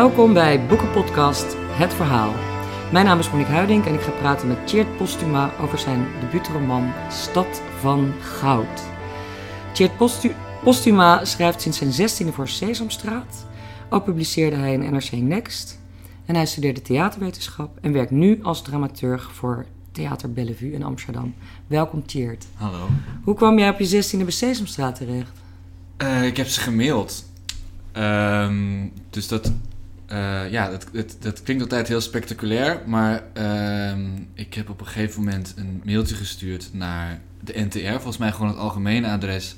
Welkom bij Boekenpodcast Het Verhaal. Mijn naam is Monique Huiding en ik ga praten met Tjeerd Postuma over zijn debuutroman Stad van Goud. Tjeerd Postu Postuma schrijft sinds zijn zestiende voor Sesamstraat. Ook publiceerde hij in NRC Next. En hij studeerde theaterwetenschap en werkt nu als dramaturg voor Theater Bellevue in Amsterdam. Welkom Tjeerd. Hallo. Hoe kwam jij op je zestiende bij Sesamstraat terecht? Uh, ik heb ze gemaild. Ehm, dus dat, uh, ja, dat, dat, dat, klinkt altijd heel spectaculair. Maar uh, ik heb op een gegeven moment een mailtje gestuurd naar de NTR. Volgens mij gewoon het algemene adres.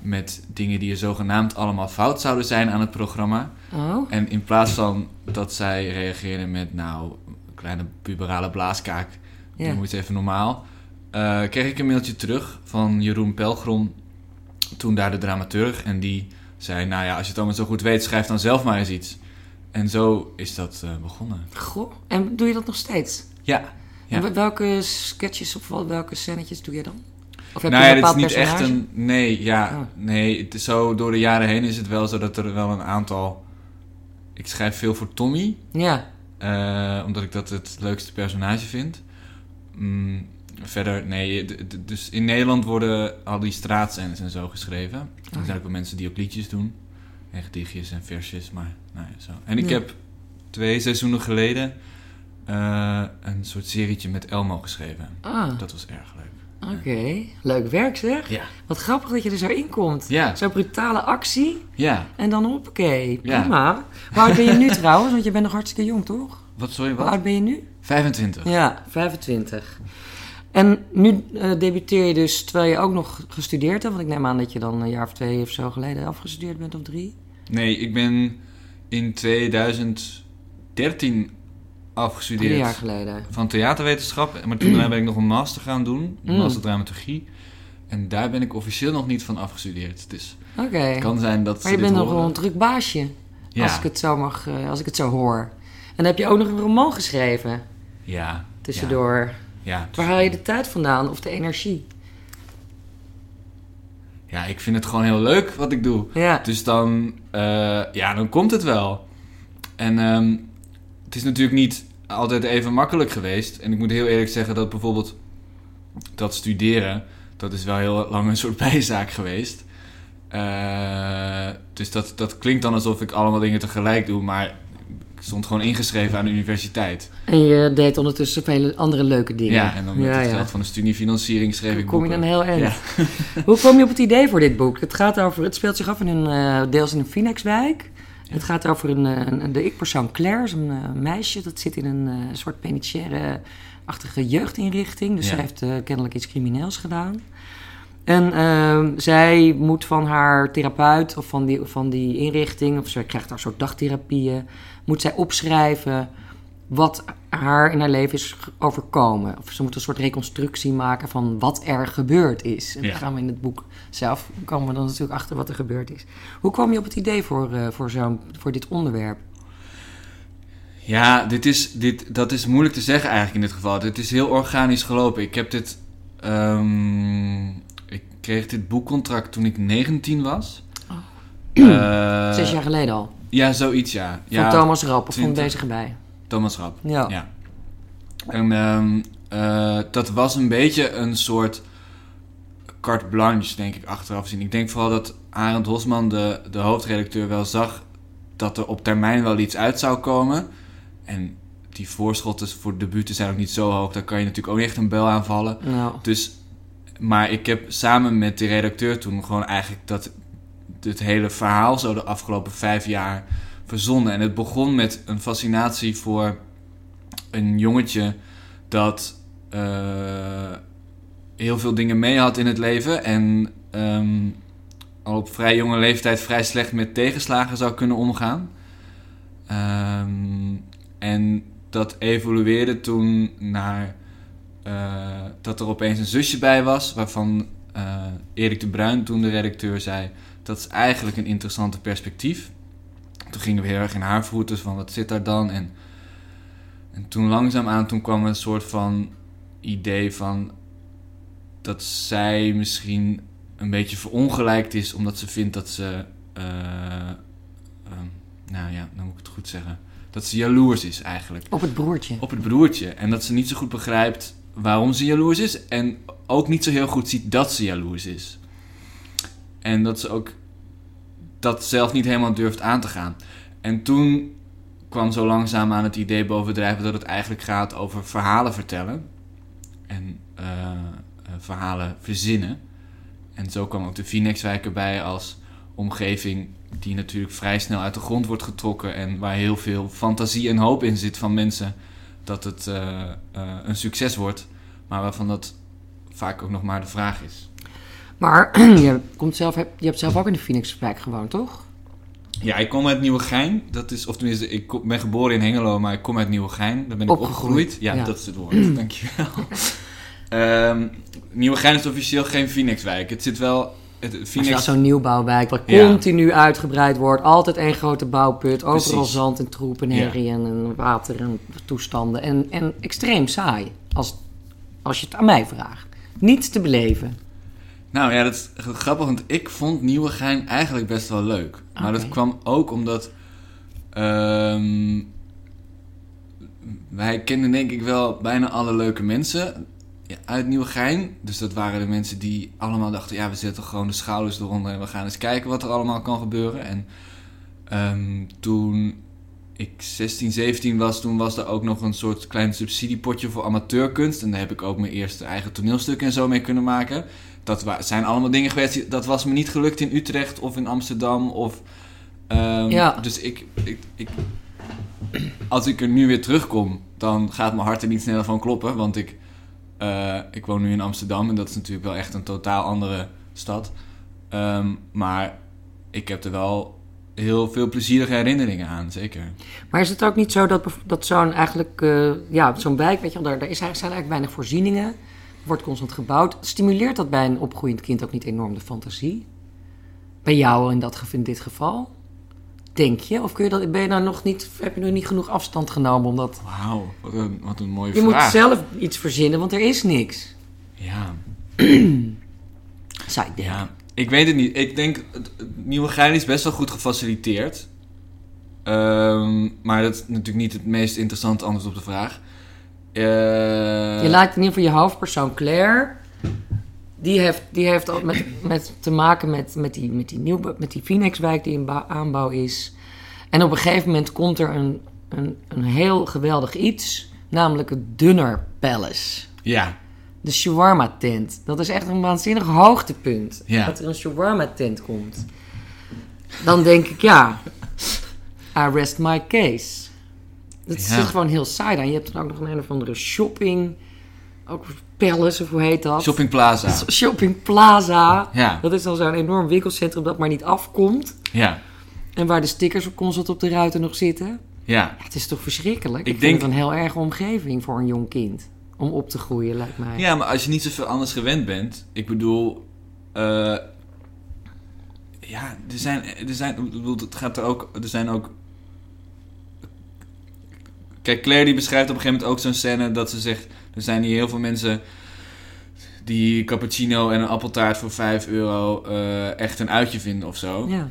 Met dingen die er zogenaamd allemaal fout zouden zijn aan het programma. Oh. En in plaats van dat zij reageerden met, nou, een kleine puberale blaaskaak. Ja. Doe moet even normaal. Uh, kreeg ik een mailtje terug van Jeroen Pelgrom. Toen daar de dramaturg. En die zei, nou ja, als je het allemaal zo goed weet, schrijf dan zelf maar eens iets. En zo is dat uh, begonnen. Goh, en doe je dat nog steeds? Ja. ja. En welke sketches of welke scènetjes doe je dan? Of heb nou, je een het is niet echt een... Nee, ja. Oh. Nee, het is zo door de jaren heen is het wel zo dat er wel een aantal... Ik schrijf veel voor Tommy. Ja. Uh, omdat ik dat het leukste personage vind. Mm, verder, nee. Dus in Nederland worden al die straatscènes en zo geschreven. Er zijn ook wel mensen die ook liedjes doen. En gedichtjes en versjes, maar nou ja, zo. En ik heb twee seizoenen geleden uh, een soort serietje met Elmo geschreven. Ah. Dat was erg leuk. Oké, leuk werk zeg. Ja. Wat grappig dat je er zo in komt. Ja. Zo'n brutale actie. Ja. En dan hoppakee. Prima. Ja. Hoe oud ben je nu trouwens? Want je bent nog hartstikke jong, toch? Wat, sorry, wat? Hoe oud ben je nu? 25. Ja, 25. En nu uh, debuteer je dus terwijl je ook nog gestudeerd hebt. Want ik neem aan dat je dan een jaar of twee of zo geleden afgestudeerd bent of drie. Nee, ik ben in 2013 afgestudeerd. Drie jaar geleden. Van theaterwetenschap. Maar toen ben ik nog een master gaan doen. Een mm. master dramaturgie. En daar ben ik officieel nog niet van afgestudeerd. Dus okay. het kan zijn dat Maar je bent nog wel een druk baasje. Ja. Als, ik het zo mag, uh, als ik het zo hoor. En dan heb je ook nog een roman geschreven. Ja. Tussendoor. Ja. Ja, Waar haal je de tijd vandaan of de energie? Ja, ik vind het gewoon heel leuk wat ik doe. Ja. Dus dan, uh, ja, dan komt het wel. En um, het is natuurlijk niet altijd even makkelijk geweest. En ik moet heel eerlijk zeggen dat bijvoorbeeld dat studeren, dat is wel heel lang een soort bijzaak geweest. Uh, dus dat, dat klinkt dan alsof ik allemaal dingen tegelijk doe, maar stond gewoon ingeschreven aan de universiteit. En je deed ondertussen vele andere leuke dingen. Ja, en dan met ja, het geld van de studiefinanciering schreef ik Kom je dan heel eind. Hoe kwam je op het idee voor dit boek? Het, gaat over, het speelt zich af in een, uh, deels in een Phoenixwijk. Het gaat over een, een de ik-persoon Claire, een uh, meisje. Dat zit in een uh, soort penitentiaire-achtige jeugdinrichting. Dus zij heeft kennelijk iets crimineels gedaan. En uh, zij moet van haar therapeut of van die, van die inrichting, of ze krijgt daar soort dagtherapieën, moet zij opschrijven wat haar in haar leven is overkomen. Of ze moet een soort reconstructie maken van wat er gebeurd is. En ja. dan gaan we in het boek zelf komen we dan natuurlijk achter wat er gebeurd is. Hoe kwam je op het idee voor, uh, voor, zo'n, voor dit onderwerp? Ja, dit is, dit, dat is moeilijk te zeggen eigenlijk in dit geval. Dit is heel organisch gelopen. Ik heb dit. Um, ik kreeg dit boekcontract toen ik 19 was. Oh. Uh, Zes jaar geleden al. Ja, zoiets ja. Van ja, Thomas Rapp of van bezig bij. Thomas Rapp. Ja. ja. En um, uh, dat was een beetje een soort carte blanche, denk ik, achteraf zien. Ik denk vooral dat Arend Hosman, de, de hoofdredacteur, wel zag dat er op termijn wel iets uit zou komen. En die voorschotten voor debuten zijn ook niet zo hoog. Daar kan je natuurlijk ook niet echt een bel aanvallen. Nou. Dus, maar ik heb samen met de redacteur toen gewoon eigenlijk dat het hele verhaal zo de afgelopen vijf jaar verzonnen. En het begon met een fascinatie voor een jongetje dat uh, heel veel dingen mee had in het leven en um, al op vrij jonge leeftijd vrij slecht met tegenslagen zou kunnen omgaan. Um, en dat evolueerde toen naar uh, dat er opeens een zusje bij was, waarvan uh, Erik de Bruin, toen de redacteur, zei: Dat is eigenlijk een interessante perspectief. Toen gingen we heel erg in haar voeten van wat zit daar dan? En, en toen langzaamaan toen kwam een soort van idee van dat zij misschien een beetje verongelijkt is omdat ze vindt dat ze uh, uh, nou ja, dan moet ik het goed zeggen. Dat ze jaloers is eigenlijk. Op het broertje. Op het broertje. En dat ze niet zo goed begrijpt waarom ze jaloers is. En ook niet zo heel goed ziet dat ze jaloers is. En dat ze ook dat zelf niet helemaal durft aan te gaan. En toen kwam zo langzaam aan het idee bovendrijven dat het eigenlijk gaat over verhalen vertellen. En eh, eh, verhalen verzinnen. En zo kwam ook de Phoenixwijk erbij als omgeving die natuurlijk vrij snel uit de grond wordt getrokken en waar heel veel fantasie en hoop in zit van mensen dat het eh, een succes wordt, maar waarvan dat vaak ook nog maar de vraag is. Maar je, komt zelf, je hebt zelf ook in de Phoenixwijk gewoond, toch? Ja, ik kom uit Nieuwegein. Dat is, of tenminste, ik ben geboren in Hengelo, maar ik kom uit Nieuwegein. Daar ben ik opgegroeid. Ja, ja, dat is het woord. Dankjewel. um, Nieuwegein is officieel geen Phoenixwijk. Het zit wel... Het, Phoenix... Wel zo'n nieuwbouwwijk waar continu uitgebreid wordt. Altijd één grote bouwput. Overal zand en troep en herrie en water en toestanden. En, en extreem saai, als, als je het aan mij vraagt. Niets te beleven. Nou ja, dat is grappig, want ik vond Nieuwegein eigenlijk best wel leuk. Maar dat kwam ook omdat... Ehm, wij kenden denk ik wel bijna alle leuke mensen uit Nieuwegein. Dus dat waren de mensen die allemaal dachten... ja, we zetten gewoon de schouders eronder... en we gaan eens kijken wat er allemaal kan gebeuren. En um, toen ik 16, 17 was... toen was er ook nog een soort klein subsidiepotje voor amateurkunst. En daar heb ik ook mijn eerste eigen toneelstuk en zo mee kunnen maken dat zijn allemaal dingen geweest. Dat was me niet gelukt in Utrecht of in Amsterdam. Of, um, ja. Dus ik, ik, ik, als ik er nu weer terugkom, dan gaat mijn hart er niet sneller van kloppen. Want ik, uh, ik woon nu in Amsterdam en dat is natuurlijk wel echt een totaal andere stad. Um, maar ik heb er wel heel veel plezierige herinneringen aan, zeker. Maar is het ook niet zo dat, dat zo'n eigenlijk, uh, ja, zo'n wijk, weet je wel, daar, daar is, zijn eigenlijk weinig voorzieningen wordt constant gebouwd. Stimuleert dat bij een opgroeiend kind ook niet enorm de fantasie? Bij jou in, dat, in dit geval? Denk je? Of kun je dat, ben je nou nog niet, heb je nog niet genoeg afstand genomen om dat... Wauw, wat een, wat een mooie je vraag. Je moet zelf iets verzinnen, want er is niks. Ja. Zou ik denken. Ja, ik weet het niet. Ik denk, Nieuwe Gein is best wel goed gefaciliteerd. Um, maar dat is natuurlijk niet het meest interessante antwoord op de vraag. Uh... Je lijkt in ieder geval je hoofdpersoon Claire. Die heeft, die heeft al met, met te maken met, met, die, met, die nieuw, met die Phoenixwijk die in aanbouw is. En op een gegeven moment komt er een, een, een heel geweldig iets. Namelijk het Dunner Palace. Ja. De shawarma tent. Dat is echt een waanzinnig hoogtepunt. Ja. Dat er een shawarma tent komt. Dan denk ik, ja, I rest my case. Dat is gewoon heel saai dan. Je hebt dan ook nog een, een of andere shopping... Ook Palace, of hoe heet dat? Shopping Plaza. Shopping Plaza. Ja. Dat is dan zo'n enorm winkelcentrum dat maar niet afkomt. Ja. En waar de stickers op constant op de ruiten nog zitten. Ja. ja het is toch verschrikkelijk? Ik, Ik denk... vind het een heel erge omgeving voor een jong kind. Om op te groeien, lijkt mij. Ja, maar als je niet zoveel anders gewend bent... Ik bedoel... Uh, ja, er zijn, er zijn, ik bedoel, het gaat er ook, er zijn ook Kijk, Claire die beschrijft op een gegeven moment ook zo'n scène dat ze zegt... Er zijn hier heel veel mensen die cappuccino en een appeltaart voor 5 euro uh, echt een uitje vinden of zo. Ja.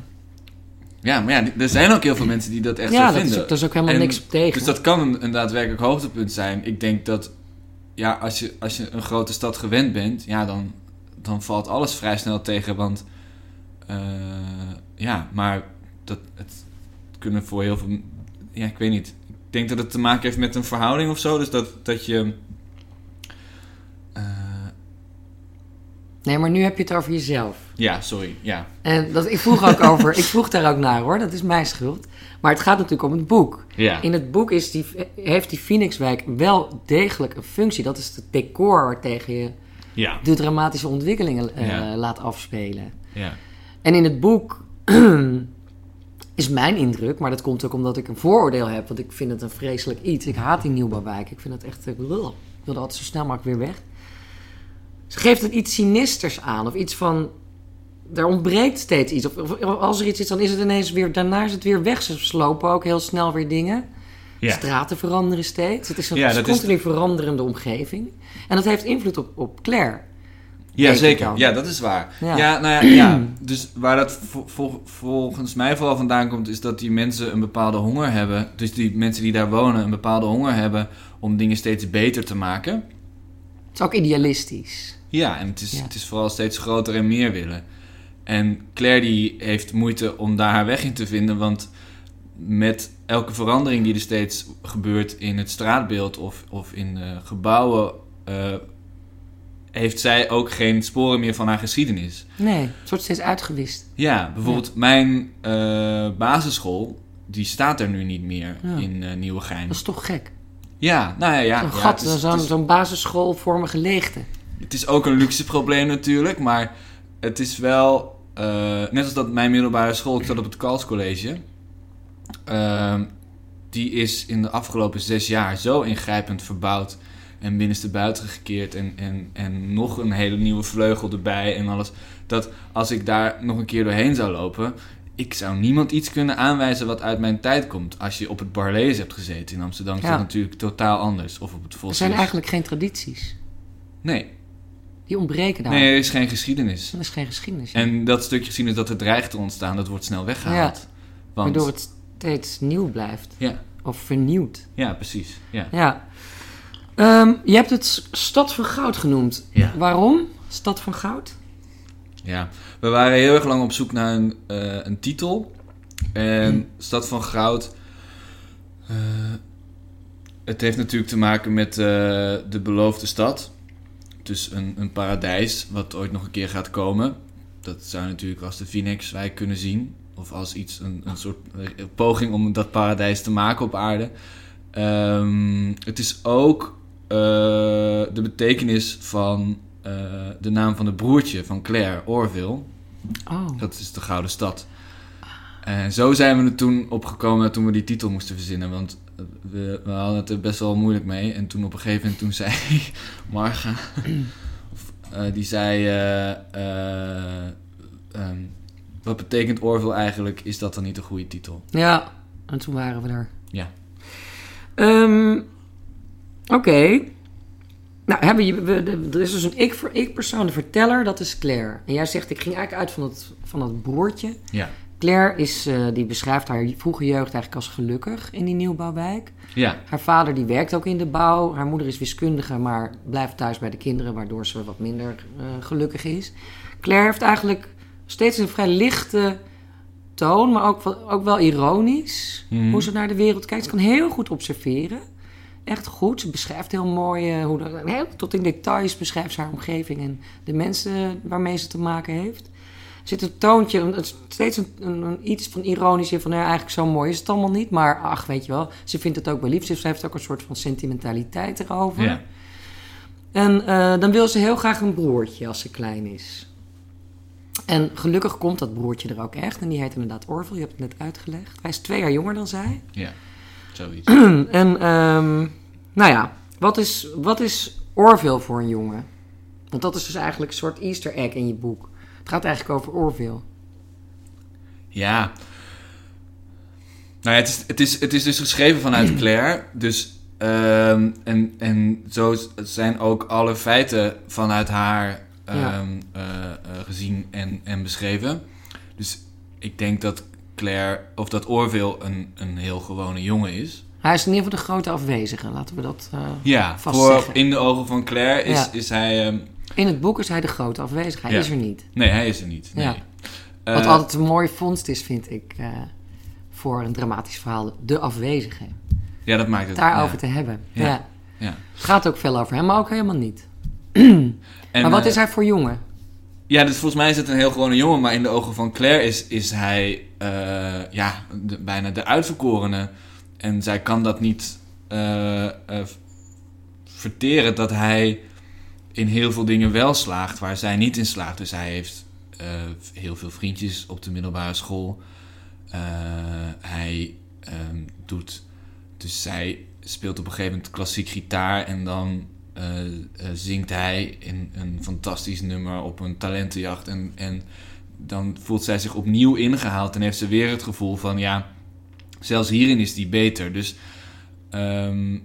Ja, maar ja, er zijn ook heel veel mensen die dat echt ja, zo vinden. Ja, er is ook helemaal niks tegen. Dus dat kan een, een, daadwerkelijk hoogtepunt zijn. Ik denk dat, ja, als je, als je een grote stad gewend bent, ja, dan, dan valt alles vrij snel tegen. Want, uh, ja, maar dat, het kunnen voor heel veel, ja, ik weet niet denk dat het te maken heeft met een verhouding of zo. Dus dat, dat je. Uh... Nee, maar nu heb je het over jezelf. Ja, sorry. Ja. En dat, ik vroeg ook over. ik vroeg daar ook naar hoor. Dat is mijn schuld. Maar het gaat natuurlijk om het boek. Ja. In het boek is die, heeft die Phoenixwijk wel degelijk een functie. Dat is het decor waartegen je ja. de dramatische ontwikkelingen uh, laat afspelen. Ja. En in het boek is mijn indruk, maar dat komt ook omdat ik een vooroordeel heb. Want ik vind het een vreselijk iets. Ik haat die nieuwbouwwijk. Ik vind het echt... Ik wil dat altijd zo snel mogelijk weer weg. Ze geeft het iets sinisters aan. Of iets van... Er ontbreekt steeds iets. Of, als er iets is, dan is het ineens weer... Daarna is het weer weg. Ze slopen ook heel snel weer dingen. Ja. Straten veranderen steeds. Het is een ja, continu veranderende omgeving. En dat heeft invloed op, op Claire. Ja, zeker. Ja, dat is waar. Ja. Ja, nou ja, ja. dus waar dat vo- vol- volgens mij vooral vandaan komt, is dat die mensen een bepaalde honger hebben. Dus die mensen die daar wonen een bepaalde honger hebben om dingen steeds beter te maken. Het is ook idealistisch. Ja, en het is, Ja. het is vooral steeds groter en meer willen. En Claire die heeft moeite om daar haar weg in te vinden, want met elke verandering die er steeds gebeurt in het straatbeeld of, of in eh, gebouwen, eh, heeft zij ook geen sporen meer van haar geschiedenis. Nee, het wordt steeds uitgewist. Ja, bijvoorbeeld mijn eh, basisschool, die staat er nu niet meer Ja. in eh Nieuwegein. Dat is toch gek? Ja, nou ja, ja. Zo'n ja, gat, is- zo'n het is- zo'n basisschoolvormige leegte. Het is ook een luxe probleem natuurlijk, maar het is wel... eh, net als dat mijn middelbare school, ik zat op het Kals College... ehm, die is in de afgelopen zes jaar zo ingrijpend verbouwd... en binnenstebuiten gekeerd en, en, en nog een hele nieuwe vleugel erbij en alles... dat als ik daar nog een keer doorheen zou lopen... ik zou niemand iets kunnen aanwijzen wat uit mijn tijd komt. Als je op het Barlees hebt gezeten in Amsterdam... is Ja. dat natuurlijk totaal anders. Of op het Er zijn eigenlijk geen tradities. Nee, Die ontbreken daar. nee, er is geen geschiedenis. Dat is geen geschiedenis. En dat stukje geschiedenis dat er dreigt te ontstaan, dat wordt snel weggehaald. Want, Waardoor het steeds nieuw blijft. ja, Of vernieuwd. ja, precies. Ja. Ja. Ehm, je hebt het Stad van Goud genoemd. Ja. Waarom? Stad van Goud? ja, we waren heel erg lang op zoek naar een, eh, een titel. En Stad van Goud. eh, het heeft natuurlijk te maken met eh, de beloofde stad. Dus een, een paradijs, wat ooit nog een keer gaat komen. Dat zou natuurlijk als de Phoenixwijk kunnen zien. Of als iets, een, een soort poging om dat paradijs te maken op aarde. Ehm, het is ook de betekenis van eh, de naam van het broertje van Claire, Orville. Oh. Dat is de Gouden Stad. En zo zijn we er toen opgekomen toen we die titel moesten verzinnen. Want we, we hadden het er best wel moeilijk mee. En toen op een gegeven moment toen zei Marga... of, eh, die zei... eh, eh, ehm, wat betekent Orville eigenlijk? Is dat dan niet een goede titel? Ja, en toen waren we er. Ja. Ehm, Oké. Nou, hebben je, we, er is dus een ik- ik-persoon, de verteller, dat is Claire. En jij zegt, ik ging eigenlijk uit van het, van het broertje. Ja. Claire is, eh, die beschrijft haar vroege jeugd eigenlijk als gelukkig in die nieuwbouwwijk. Ja. Haar vader die werkt ook in de bouw. Haar moeder is wiskundige, maar blijft thuis bij de kinderen, waardoor ze wat minder eh, gelukkig is. Claire heeft eigenlijk steeds een vrij lichte toon, maar ook, wel- ook wel ironisch. Mhm. Hoe ze naar de wereld kijkt. Ze kan heel goed observeren. Echt goed. Ze beschrijft heel mooi, eh, hoe de, heel, tot in details beschrijft ze haar omgeving en de mensen waarmee ze te maken heeft. Er zit een toontje, een- steeds een, een, iets van ironisch in van, nou ja, eigenlijk zo mooi is het allemaal niet. Maar ach, weet je wel, ze vindt het ook wel lief. Ze heeft ook een soort van sentimentaliteit erover. Ja. En eh, dan wil ze heel graag een broertje als ze klein is. En gelukkig komt dat broertje er ook echt. En die heet inderdaad Orville, je hebt het net uitgelegd. Hij is twee jaar jonger dan zij. Ja. Zoiets. En ehm, nou ja, wat is, wat is Orville voor een jongen? Want dat is dus eigenlijk een soort easter egg in je boek. Het gaat eigenlijk over Orville. Ja. Nou ja, het is, het is, het is dus geschreven vanuit Claire. Dus, ehm, en, en zo zijn ook alle feiten vanuit haar ehm, Ja. eh, eh, gezien en, en beschreven. Dus ik denk dat Claire, of dat Orville een, een heel gewone jongen is. Hij is in ieder geval de grote afwezige, laten we dat... eh, Ja, voor, in de ogen van Claire is, Ja. is hij... ehm, In het boek is hij de grote afwezige, hij Ja. is er niet. nee, hij is er niet. Nee. Ja. Eh, Wat altijd een mooie vondst is, vind ik, eh, voor een dramatisch verhaal. De afwezige. ja, dat maakt het. Daarover te hebben. Ja. Ja. Gaat ook veel over hem, maar ook helemaal niet. En, maar wat eh, is hij voor jongen? Ja, dus volgens mij is het een heel gewone jongen, maar in de ogen van Claire is, is hij eh, ja, bijna de uitverkorene. En zij kan dat niet eh, eh, verteren dat hij in heel veel dingen wel slaagt waar zij niet in slaagt. Dus hij heeft heel veel vriendjes op de middelbare school. Hij ehm, doet, dus zij speelt op een gegeven moment klassiek gitaar en dan zingt hij in een fantastisch nummer op een talentenjacht. En, en dan voelt zij zich opnieuw ingehaald en heeft ze weer het gevoel van ja, zelfs hierin is die beter. Dus ehm,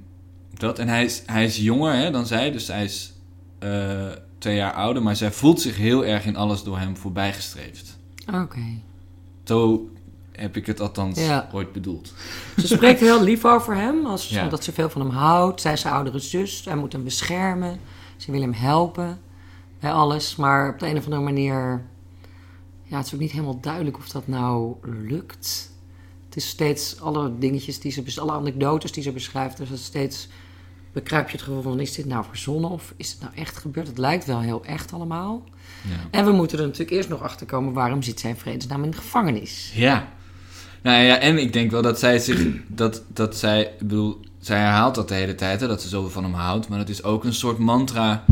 dat. En hij is, hij is jonger hè, dan zij, dus hij is. eh, twee jaar ouder, maar zij voelt zich heel erg in alles door hem voorbijgestreefd. Oké. Zo heb ik het althans Ja. ooit bedoeld. Ze spreekt heel lief over hem, als, Ja. omdat ze veel van hem houdt. Zij is zijn oudere zus, hij moet hem beschermen. Ze wil hem helpen bij alles. Maar op de een of andere manier... Ja, het is ook niet helemaal duidelijk of dat nou lukt. Het is steeds alle dingetjes die ze... Alle anekdotes die ze beschrijft, dus het is steeds... Bekruip je het gevoel van, is dit nou verzonnen of is het nou echt gebeurd? Het lijkt wel heel echt allemaal. Ja. En we moeten er natuurlijk eerst nog achter komen... waarom zit zij in vredesnaam in de gevangenis? Ja. Nou ja, en ik denk wel dat zij zich. Dat, dat zij. Ik bedoel, zij herhaalt dat de hele tijd, hè, dat ze zoveel van hem houdt. Maar dat is ook een soort mantra.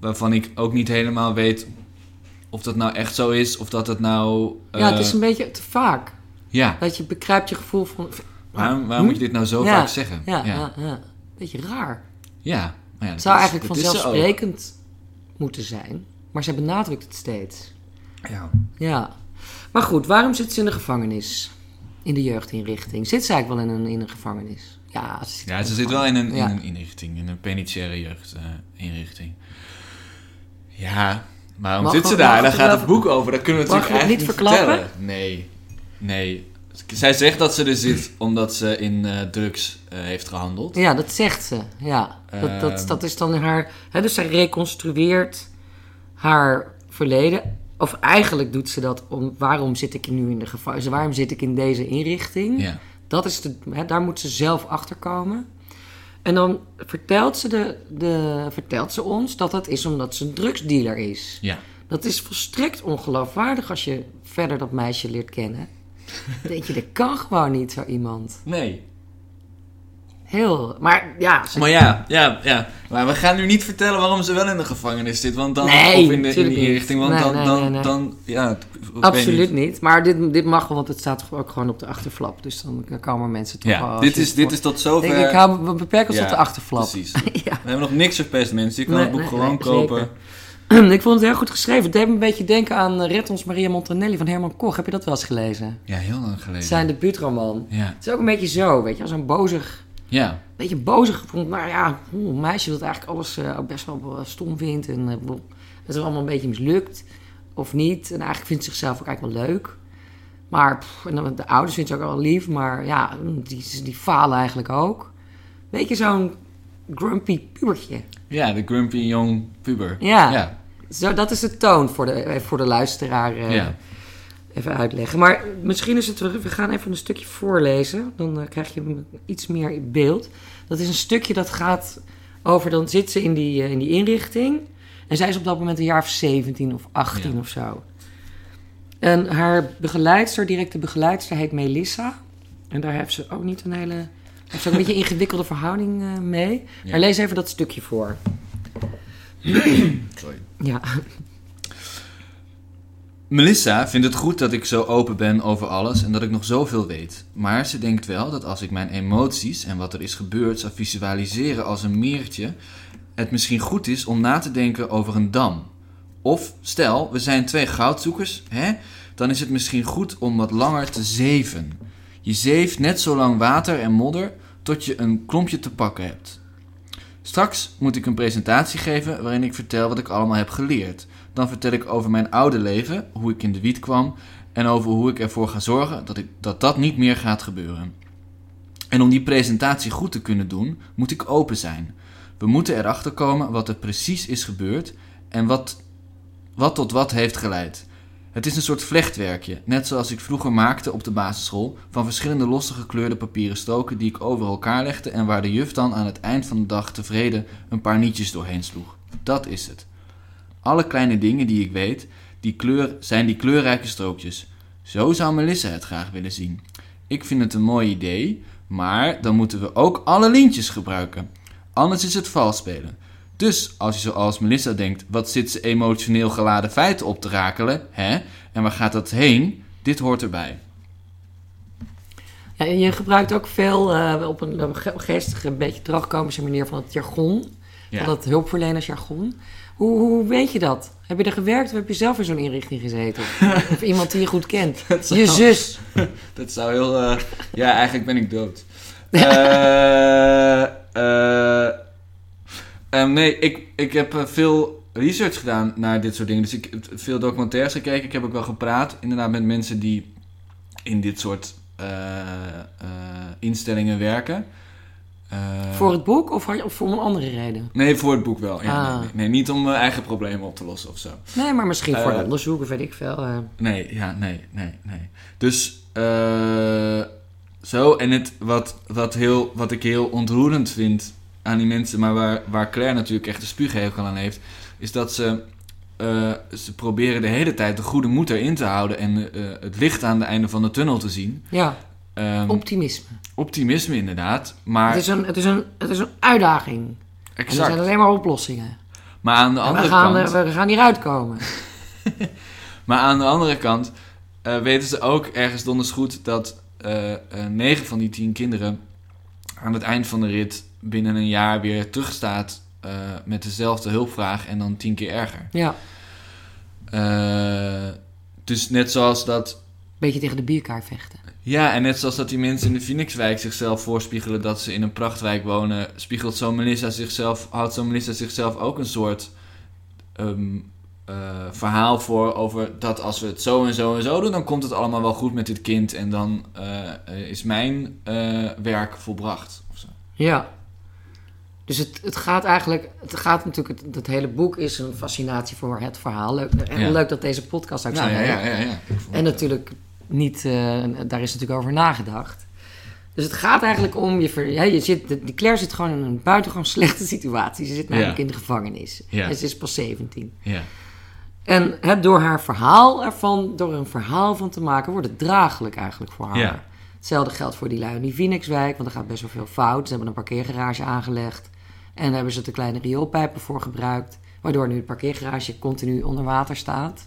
waarvan ik ook niet helemaal weet. of dat nou echt zo is, of dat het nou. ja, het eh, is een beetje te vaak. Ja, Dat je bekruipt je gevoel van... waarom, waarom moet je dit nou zo Ja, vaak zeggen? Ja, ja. ja. Beetje raar. Ja, maar ja, Het dat zou is- eigenlijk vanzelfsprekend moeten zijn. Maar zij benadrukt het steeds. Ja. Ja. Maar goed, waarom zit ze in de gevangenis? In de jeugdinrichting. Zit ze eigenlijk wel in een, in een gevangenis? Ja, ze zit, Ja, ze zit wel in een, in Ja. een inrichting, in een penitentiaire jeugdinrichting. ja, waarom Mag zit ze daar? Daar gaat het boek over. Dat kunnen we natuurlijk eigenlijk niet niet verklappen? vertellen. Nee, nee. Zij zegt dat ze er zit omdat ze in eh, drugs eh, heeft gehandeld. Ja, dat zegt ze. Ja, dat, dat, Ehm. dat is dan haar... Hè, dus zij reconstrueert haar verleden. Of eigenlijk doet ze dat om... Waarom zit ik nu in de gevangenis? Waarom zit ik in deze inrichting? Ja, Dat is de, hè, daar moet ze zelf achter komen. En dan vertelt ze, de, de, vertelt ze ons dat dat is omdat ze een drugsdealer is. ja. Dat is volstrekt ongeloofwaardig als je verder dat meisje leert kennen. Denk je, dat kan gewoon niet zo iemand. Nee. Heel, maar ja, ze- Maar ja, ja, ja. Maar we gaan nu niet vertellen waarom ze wel in de gevangenis zit. Want dan, Nee, of in de, in inrichting. Want Nee, dan, dan, nee, dan, ja. absoluut niet. niet. Maar dit, dit mag wel, want het staat ook gewoon op de achterflap. Dus dan komen mensen toch. Ja, dit is, dit voor- is tot zover. ik hou, we beperken ons Ja, tot de achterflap. Precies. ja. We hebben nog niks verpest, mensen. Je kan het boek gewoon kopen. ik vond het heel goed geschreven. Het deed me een beetje denken aan eh, Red ons Maria Montanelli van Herman Koch. Heb je dat wel eens gelezen? Ja, heel lang geleden. Zijn debuutroman. Ja. Het is ook een beetje zo, weet je, als een bozig, Ja. beetje bozig vond. Nou ja, een meisje dat eigenlijk alles eh, ook best wel eh, stom vindt en eh, wel- het is allemaal een beetje mislukt of niet. En eigenlijk vindt ze zichzelf ook eigenlijk wel leuk. Maar pff, en dan de ouders vindt ze ook wel lief, maar ja, die, die falen eigenlijk ook. Weet je, zo'n grumpy pubertje. Ja, de grumpy young puber. Ja. Ja. Zo, dat is de toon voor de, eh, voor de luisteraar. eh, Ja. Even uitleggen. Maar misschien is het... We gaan even een stukje voorlezen. Dan eh, krijg je iets meer in beeld. Dat is een stukje dat gaat over... Dan zit ze in die, eh, in die inrichting. En zij is op dat moment een jaar of 17 of 18 Ja. of zo. En haar begeleidster, directe begeleidster, heet Melissa. En daar heeft ze ook niet een hele... Heeft ze ook een beetje ingewikkelde verhouding eh, mee. Ja. Maar lees even dat stukje voor. Sorry. Ja. Melissa vindt het goed dat ik zo open ben over alles en dat ik nog zoveel weet. Maar ze denkt wel dat als ik mijn emoties en wat er is gebeurd zou visualiseren als een meertje, het misschien goed is om na te denken over een dam. Of stel, we zijn twee goudzoekers, hè? dan is het misschien goed om wat langer te zeven. Je zeeft net zo lang water en modder tot je een klompje te pakken hebt. Straks moet ik een presentatie geven waarin ik vertel wat ik allemaal heb geleerd. Dan vertel ik over mijn oude leven, hoe ik in de wiet kwam en over hoe ik ervoor ga zorgen dat, ik, dat dat niet meer gaat gebeuren. En om die presentatie goed te kunnen doen, moet ik open zijn. We moeten erachter komen wat er precies is gebeurd en wat, wat tot wat heeft geleid. Het is een soort vlechtwerkje, net zoals ik vroeger maakte op de basisschool, van verschillende losse gekleurde papieren stoken die ik over elkaar legde en waar de juf dan aan het eind van de dag tevreden een paar nietjes doorheen sloeg. Dat is het. Alle kleine dingen die ik weet, die kleur, zijn die kleurrijke strookjes. Zo zou Melissa het graag willen zien. Ik vind het een mooi idee, maar dan moeten we ook alle lintjes gebruiken. Anders is het vals spelen. Dus als je zoals Melissa denkt, wat zit ze emotioneel geladen feiten op te rakelen, hè? En waar gaat dat heen? Dit hoort erbij. Ja, en je gebruikt ook veel eh, op een, geestige, een beetje terugkomische manier van het jargon. Ja. Van het hulpverlenersjargon. Hoe, hoe weet je dat? Heb je er gewerkt of heb je zelf in zo'n inrichting gezeten? Of, iemand die je goed kent? zou- Je zus. Dat zou heel. eh, ja, eigenlijk ben ik dood. Eh, eh, Ehm, nee, ik, ik heb veel research gedaan naar dit soort dingen. Dus ik heb veel documentaires gekeken. Ik heb ook wel gepraat, inderdaad, met mensen die in dit soort instellingen werken. Eh, Voor het boek of, had je- of voor een andere reden? Nee, voor het boek wel. Ja, Ah. nee, niet om mijn eigen problemen op te lossen of zo. Nee, maar misschien voor Eh, een onderzoek of weet ik veel. eh. Nee, ja, nee, nee, nee. Dus eh, zo. En het, wat, wat, heel, wat ik heel ontroerend vind aan die mensen, maar waar, waar Claire natuurlijk echt de spuughekel aan heeft, is dat ze, eh, ze proberen de hele tijd de goede moed erin te houden en eh, het licht aan het einde van de tunnel te zien. Ja, Ehm, optimisme. optimisme inderdaad, maar Het is, een, het, is een, het is een uitdaging. En er exact. zijn alleen maar oplossingen. Maar aan de En we andere gaan, kant... er- we gaan hieruit komen. Maar aan de andere kant eh, weten ze ook ergens donders goed dat eh eh, negen van die tien kinderen aan het eind van de rit binnen een jaar weer terugstaat met dezelfde hulpvraag en dan tien keer erger. Ja, dus net zoals dat. beetje tegen de bierkaart vechten. Ja, en net zoals dat die mensen in de Phoenixwijk zichzelf voorspiegelen dat ze in een prachtwijk wonen, spiegelt zo Melissa zichzelf, houdt zo Melissa zichzelf ook een soort ehm, eh, verhaal voor over dat als we het zo en zo en zo doen, dan komt het allemaal wel goed met dit kind en dan eh, is mijn eh, werk volbracht. Of zo. Ja. Dus het, het gaat eigenlijk, het gaat natuurlijk, het, het hele boek is een fascinatie voor het verhaal. Leuk, en Ja. leuk dat deze podcast ook zo Nou, ja, heet. ja, ja, ja. Vond En natuurlijk niet, eh, daar is natuurlijk over nagedacht. Dus het gaat eigenlijk om, je, ver, je zit, die Claire zit gewoon in een buitengewoon slechte situatie. Ze zit namelijk Ja. in de gevangenis. Ja. En ze is pas 17. ja. En het, door haar verhaal ervan, door een verhaal van te maken, wordt het draaglijk eigenlijk voor haar. Ja. Hetzelfde geldt voor die lui in die Phoenixwijk, want er gaat best wel veel fout. Ze hebben een parkeergarage aangelegd en daar hebben ze de kleine rioolpijpen voor gebruikt. Waardoor nu het parkeergarage continu onder water staat.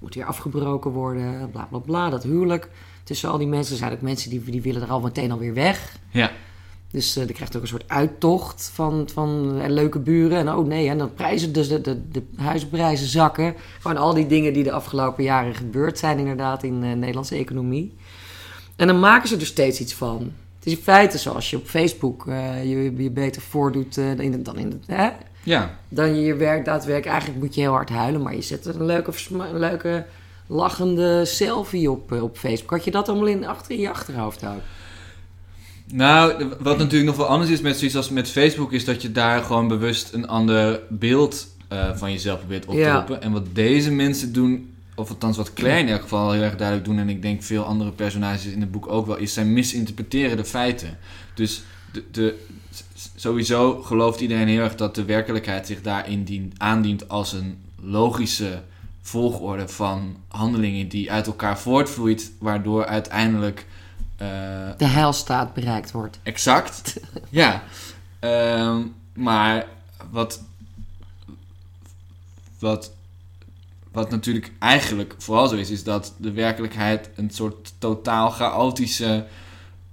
Moet weer afgebroken worden, bla bla bla. Dat huwelijk tussen al die mensen. Er zijn ook mensen die, die willen er al meteen alweer weg. ja. Dus eh er krijgt ook een soort uittocht van, van eh, leuke buren. En oh nee, en dan prijzen dus de, de, de huisprijzen zakken. Gewoon al die dingen die de afgelopen jaren gebeurd zijn inderdaad in de Nederlandse economie. En dan maken ze er steeds iets van. Het is in feite zoals je op Facebook eh, je, je beter voordoet eh, dan in dan in het? Ja. dan je werk daadwerkelijk. Eigenlijk moet je heel hard huilen, maar je zet er een leuke, een leuke lachende selfie op, eh, op Facebook. Had je dat allemaal in, achter in je achterhoofd ook? Nou, wat natuurlijk nog wel anders is met zoiets als met Facebook, is dat je daar gewoon bewust een ander beeld eh, van jezelf probeert op te Ja. roepen. En wat deze mensen doen, of althans wat Claire in elk geval heel erg duidelijk doen, en ik denk veel andere personages in het boek ook wel, is zij misinterpreteren de feiten. Dus de, de, sowieso gelooft iedereen heel erg dat de werkelijkheid zich daarin dient, aandient als een logische volgorde van handelingen die uit elkaar voortvloeit, waardoor uiteindelijk eh, De heilstaat bereikt wordt. Exact. ja. Ehm, maar wat, wat, wat natuurlijk eigenlijk vooral zo is, is dat de werkelijkheid een soort totaal chaotische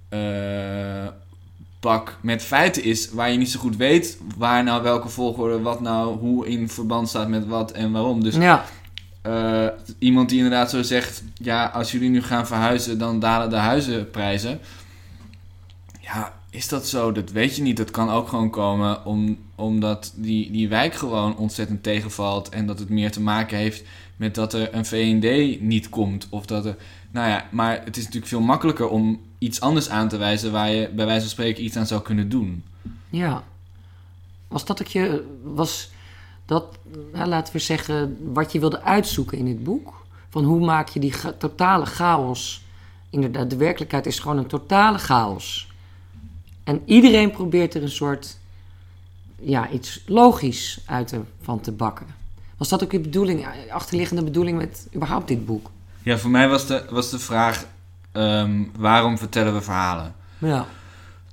eh, pak met feiten is, waar je niet zo goed weet waar nou welke volgorde, wat nou hoe in verband staat met wat en waarom. Dus ja, eh, iemand die inderdaad zo zegt: Ja, als jullie nu gaan verhuizen, dan dalen de huizenprijzen. Ja, is dat zo? Dat weet je niet. Dat kan ook gewoon komen om, omdat die, die wijk gewoon ontzettend tegenvalt. En dat het meer te maken heeft met dat er een VND niet komt. Of dat er. Nou ja, maar het is natuurlijk veel makkelijker om iets anders aan te wijzen waar je bij wijze van spreken iets aan zou kunnen doen. ja. Was dat dat je... Was dat, laten we zeggen, wat je wilde uitzoeken in dit boek? Van hoe maak je die totale chaos... Inderdaad, de werkelijkheid is gewoon een totale chaos. En iedereen probeert er een soort... Ja, iets logisch uit te, van te bakken. Was dat ook je bedoeling, achterliggende bedoeling met überhaupt dit boek? Ja, voor mij was de, was de vraag: ehm, waarom vertellen we verhalen? Ja.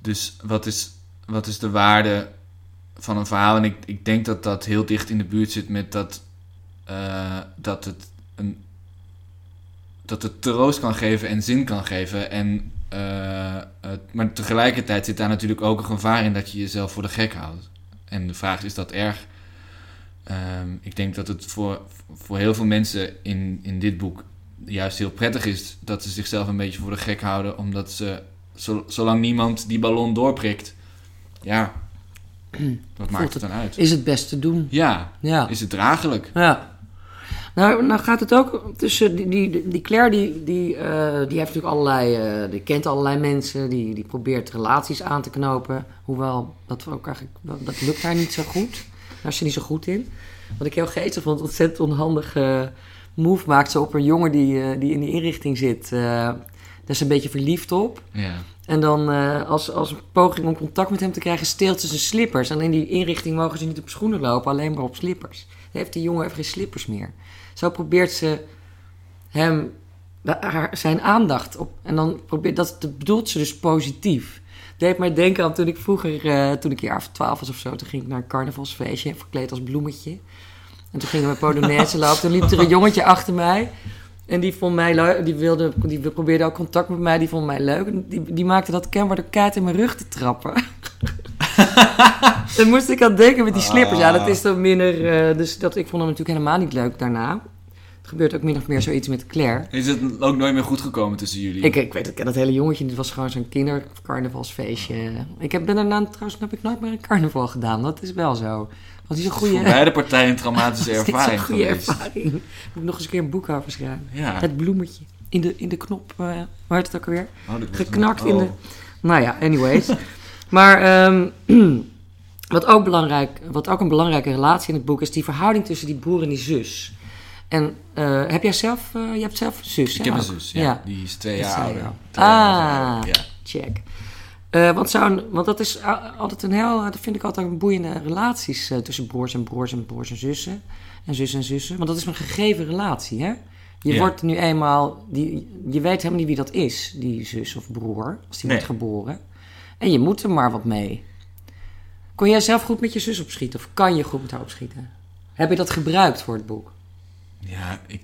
Dus wat is, wat is de waarde van een verhaal? En ik, ik denk dat dat heel dicht in de buurt zit met dat, eh, dat, het een, dat het troost kan geven en zin kan geven. En, eh, het- maar tegelijkertijd zit daar natuurlijk ook een gevaar in dat je jezelf voor de gek houdt. En de vraag is, is dat erg? Ehm, ik denk dat het voor, voor heel veel mensen in, in dit boek juist heel prettig is dat ze zichzelf een beetje voor de gek houden, omdat ze zo- zolang niemand die ballon doorprikt, ja, Wat maakt het dan uit? is het best te doen. Ja, Ja. is het draaglijk? Ja. Nou, nou gaat het ook tussen die, die, die Claire, die, die, eh, die heeft natuurlijk allerlei, eh, die kent allerlei mensen, die, die probeert relaties aan te knopen. Hoewel dat ook eigenlijk, dat, dat lukt haar niet zo goed. Daar is ze niet zo goed in. Wat ik heel geestig vond, ontzettend onhandige move maakt ze op een jongen die, eh, die in die inrichting zit. eh daar is ze een beetje verliefd op. Ja. En dan eh, als, als een poging om contact met hem te krijgen, steelt ze zijn slippers. En in die inrichting mogen ze niet op schoenen lopen, alleen maar op slippers. Dan heeft die jongen even geen slippers meer. Zo probeert ze hem haar, zijn aandacht op. En dan probeert dat, dat bedoelt ze dus positief. Deed mij denken aan toen ik vroeger, eh, toen ik jaar of twaalf was of zo, toen ging ik naar een carnavalsfeestje, verkleed als bloemetje. En toen gingen we Polonaise lopen. Toen liep er een jongetje achter mij. En die vond mij leuk. Die, wilde, die probeerde ook contact met mij. Die vond mij leuk. En die, die maakte dat kenbaar door kaart in mijn rug te trappen. Dan moest ik aan denken met die slippers. Ja, dat is dan minder... eh, dus dat, ik vond hem natuurlijk helemaal niet leuk daarna. Het gebeurt ook min of meer zoiets met Claire. Is het ook nooit meer goed gekomen tussen jullie? Ik, ik weet, ik ken dat hele jongetje. Dit was gewoon zo'n kindercarnavalsfeestje. Ik heb, ben daarna trouwens heb ik nooit meer een carnaval gedaan. Dat is wel zo. Want die is een goede... Voor beide partijen een traumatische dat is een ervaring goede geweest. ervaring. Moet ik nog eens een keer een boek over schrijven. Ja. Het bloemetje. In de, in de knop, eh hoe heet het ook alweer? Oh, Geknakt een- in de... oh. Nou ja, anyways. maar ehm, wat, ook belangrijk, wat ook een belangrijke relatie in het boek is die verhouding tussen die broer en die zus. En eh, heb jij zelf, eh, je hebt zelf een zus? Ik hè, heb een zus, ja. Die is twee jaar ouder. Ah. Ja. Check. Eh, want, zo'n, want dat is altijd een heel, dat vind ik altijd een boeiende relaties tussen broers en broers en broers en zussen. En zus en zussen. Want dat is een gegeven relatie, hè? Je Ja. wordt nu eenmaal, die, je weet helemaal niet wie dat is, die zus of broer, als die Nee. wordt geboren. En je moet er maar wat mee. Kon jij zelf goed met je zus opschieten? Of kan je goed met haar opschieten? Heb je dat gebruikt voor het boek? Ja, ik.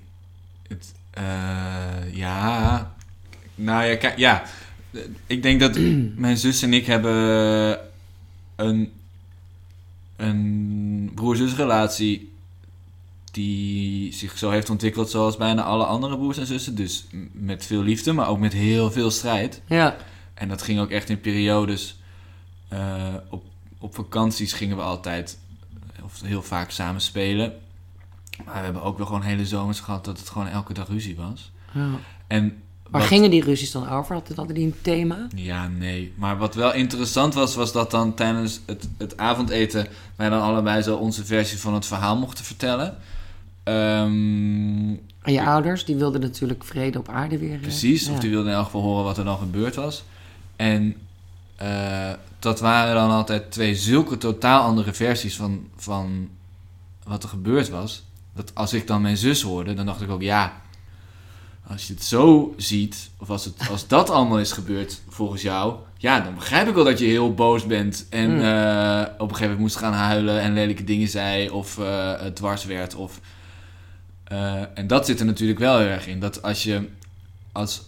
Het, eh, ja. Nou ja, kijk, ja. Ik denk dat mijn zus en ik hebben een, een broer-zus-relatie die zich zo heeft ontwikkeld zoals bijna alle andere broers en zussen. Dus met veel liefde, maar ook met heel veel strijd. Ja. En dat ging ook echt in periodes. eh, op, op vakanties gingen we altijd, of heel vaak samen spelen. Maar we hebben ook wel gewoon hele zomers gehad dat het gewoon elke dag ruzie was. ja. En Waar wat- gingen die ruzies dan over? Hadden hadden die een thema? Ja, nee. Maar wat wel interessant was, was dat dan tijdens het, het avondeten wij dan allebei zo onze versie van het verhaal mochten vertellen. Ehm, En je ouders, die wilden natuurlijk vrede op aarde weer. eh, Precies, ja. of die wilde in elk geval horen wat er dan gebeurd was. En eh, dat waren dan altijd twee zulke totaal andere versies van, van wat er gebeurd was. Dat als ik dan mijn zus hoorde, dan dacht ik ook, ja, als je het zo ziet, of als, het, als dat allemaal is gebeurd volgens jou, ja, dan begrijp ik wel dat je heel boos bent en Mm. eh, op een gegeven moment moest gaan huilen en lelijke dingen zei of eh, het dwars werd. Of, eh, en dat zit er natuurlijk wel heel erg in. Dat als je als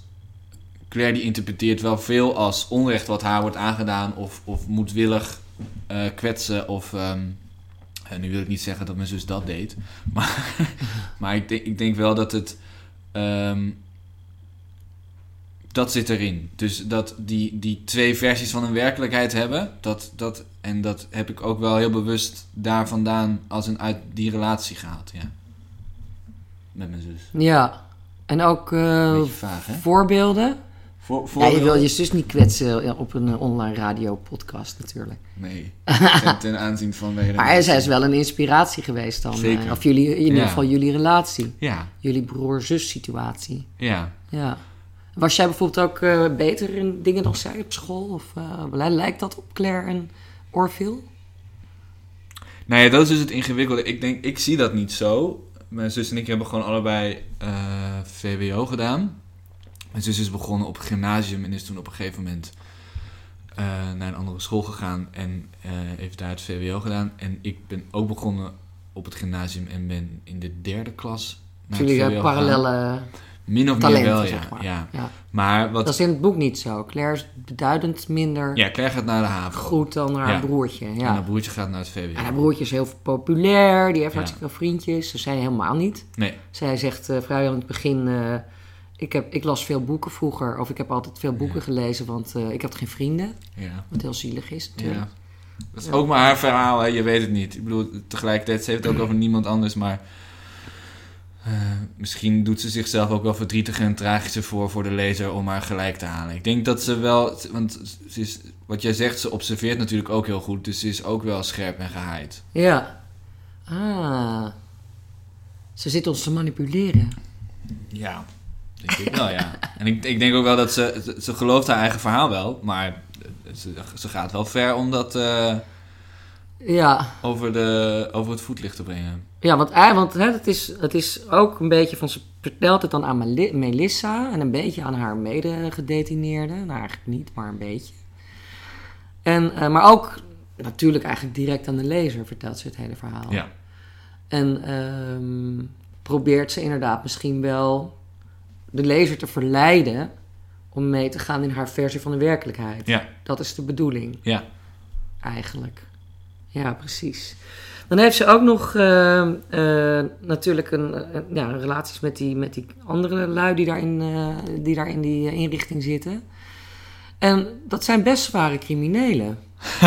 Claire die interpreteert wel veel als onrecht wat haar wordt aangedaan of, of moedwillig kwetsen of ehm, en nu wil ik niet zeggen dat mijn zus dat deed, maar, maar ik, denk, ik denk wel dat het ehm, dat zit erin. Dus dat die, die twee versies van een werkelijkheid hebben, dat, dat, en dat heb ik ook wel heel bewust daar vandaan als een uit die relatie gehaald, ja. Met mijn zus. Ja. En ook eh, vaag, voorbeelden. Voor, Ja, je wil je zus niet kwetsen ja, op een eh, online radio-podcast natuurlijk. Nee, ten, ten aanzien van de. Maar zij is wel een inspiratie geweest dan. Zeker. eh, of jullie, in ieder Ja. geval jullie relatie. Ja, Jullie broer-zus situatie. ja. Ja. Was jij bijvoorbeeld ook eh, beter in dingen dan zij op school? Of eh, lijkt dat op Claire en Orville? Nou ja, dat is dus het ingewikkelde. Ik denk, ik zie dat niet zo. Mijn zus en ik hebben gewoon allebei eh, VWO gedaan. Mijn zus is begonnen op het gymnasium en is toen op een gegeven moment eh, naar een andere school gegaan en eh, heeft daar het VWO gedaan. En ik ben ook begonnen op het gymnasium en ben in de derde klas naar Jullie het VWO gegaan. parallele Min of talenten, meer wel, ja. zeg maar. ja. Ja. Maar wat... Dat is in het boek niet zo. Claire is beduidend minder Ja, Claire gaat naar de haven. goed dan haar Ja. broertje. En Ja. haar broertje gaat naar het VWO. En haar broertje is heel populair, die heeft hartstikke vriendjes. Ze zei helemaal niet. Nee, Zij zegt eh vrijwel in het begin: ik, heb, ik las veel boeken vroeger, of ik heb altijd veel boeken gelezen, want eh, ik had geen vrienden. ja. Wat heel zielig is natuurlijk. Ja. Dat is ook maar haar verhaal, hè? je weet het niet. Ik bedoel, tegelijkertijd, ze heeft het ook over niemand anders, maar... eh, misschien doet ze zichzelf ook wel verdrietiger en tragischer voor voor de lezer om haar gelijk te halen. Ik denk dat ze wel, want ze is, wat jij zegt, ze observeert natuurlijk ook heel goed, dus ze is ook wel scherp en gehaaid. Ja. Ah. Ze zit ons te manipuleren. Ja, denk ik wel, ja. En ik, ik denk ook wel dat ze, ze, gelooft haar eigen verhaal wel, maar ze, ze gaat wel ver om dat eh, Ja. over, de, over het voetlicht te brengen. Ja, want, ei- want hè, het, is, het is ook een beetje van... Ze vertelt het dan aan Meli- Melissa en een beetje aan haar medegedetineerde. Nou, eigenlijk niet, maar een beetje. En, eh, maar ook natuurlijk eigenlijk direct aan de lezer vertelt ze het hele verhaal. Ja, En ehm, probeert ze inderdaad misschien wel de lezer te verleiden... om mee te gaan in haar versie van de werkelijkheid. ja, Dat is de bedoeling ja. eigenlijk. Ja, precies. Dan heeft ze ook nog eh, eh, natuurlijk een, een- ja, relaties met die, met die andere lui die daar, in, eh, die daar in die eh, inrichting zitten. En dat zijn best zware criminelen.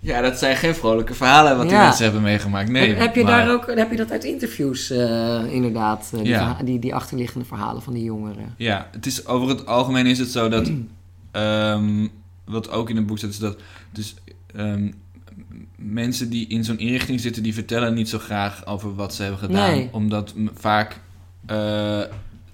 ja, dat zijn geen vrolijke verhalen wat die Ja. mensen hebben meegemaakt. Nee, heb, heb je maar- daar ook, heb je dat uit interviews eh, inderdaad, eh, die, Ja. die, die achterliggende verhalen van die jongeren? Ja, het is, over het algemeen is het zo dat... ehm, wat ook in het boek staat, is dat... Dus, ehm, mensen die in zo'n inrichting zitten... die vertellen niet zo graag over wat ze hebben gedaan. Nee. Omdat vaak... eh,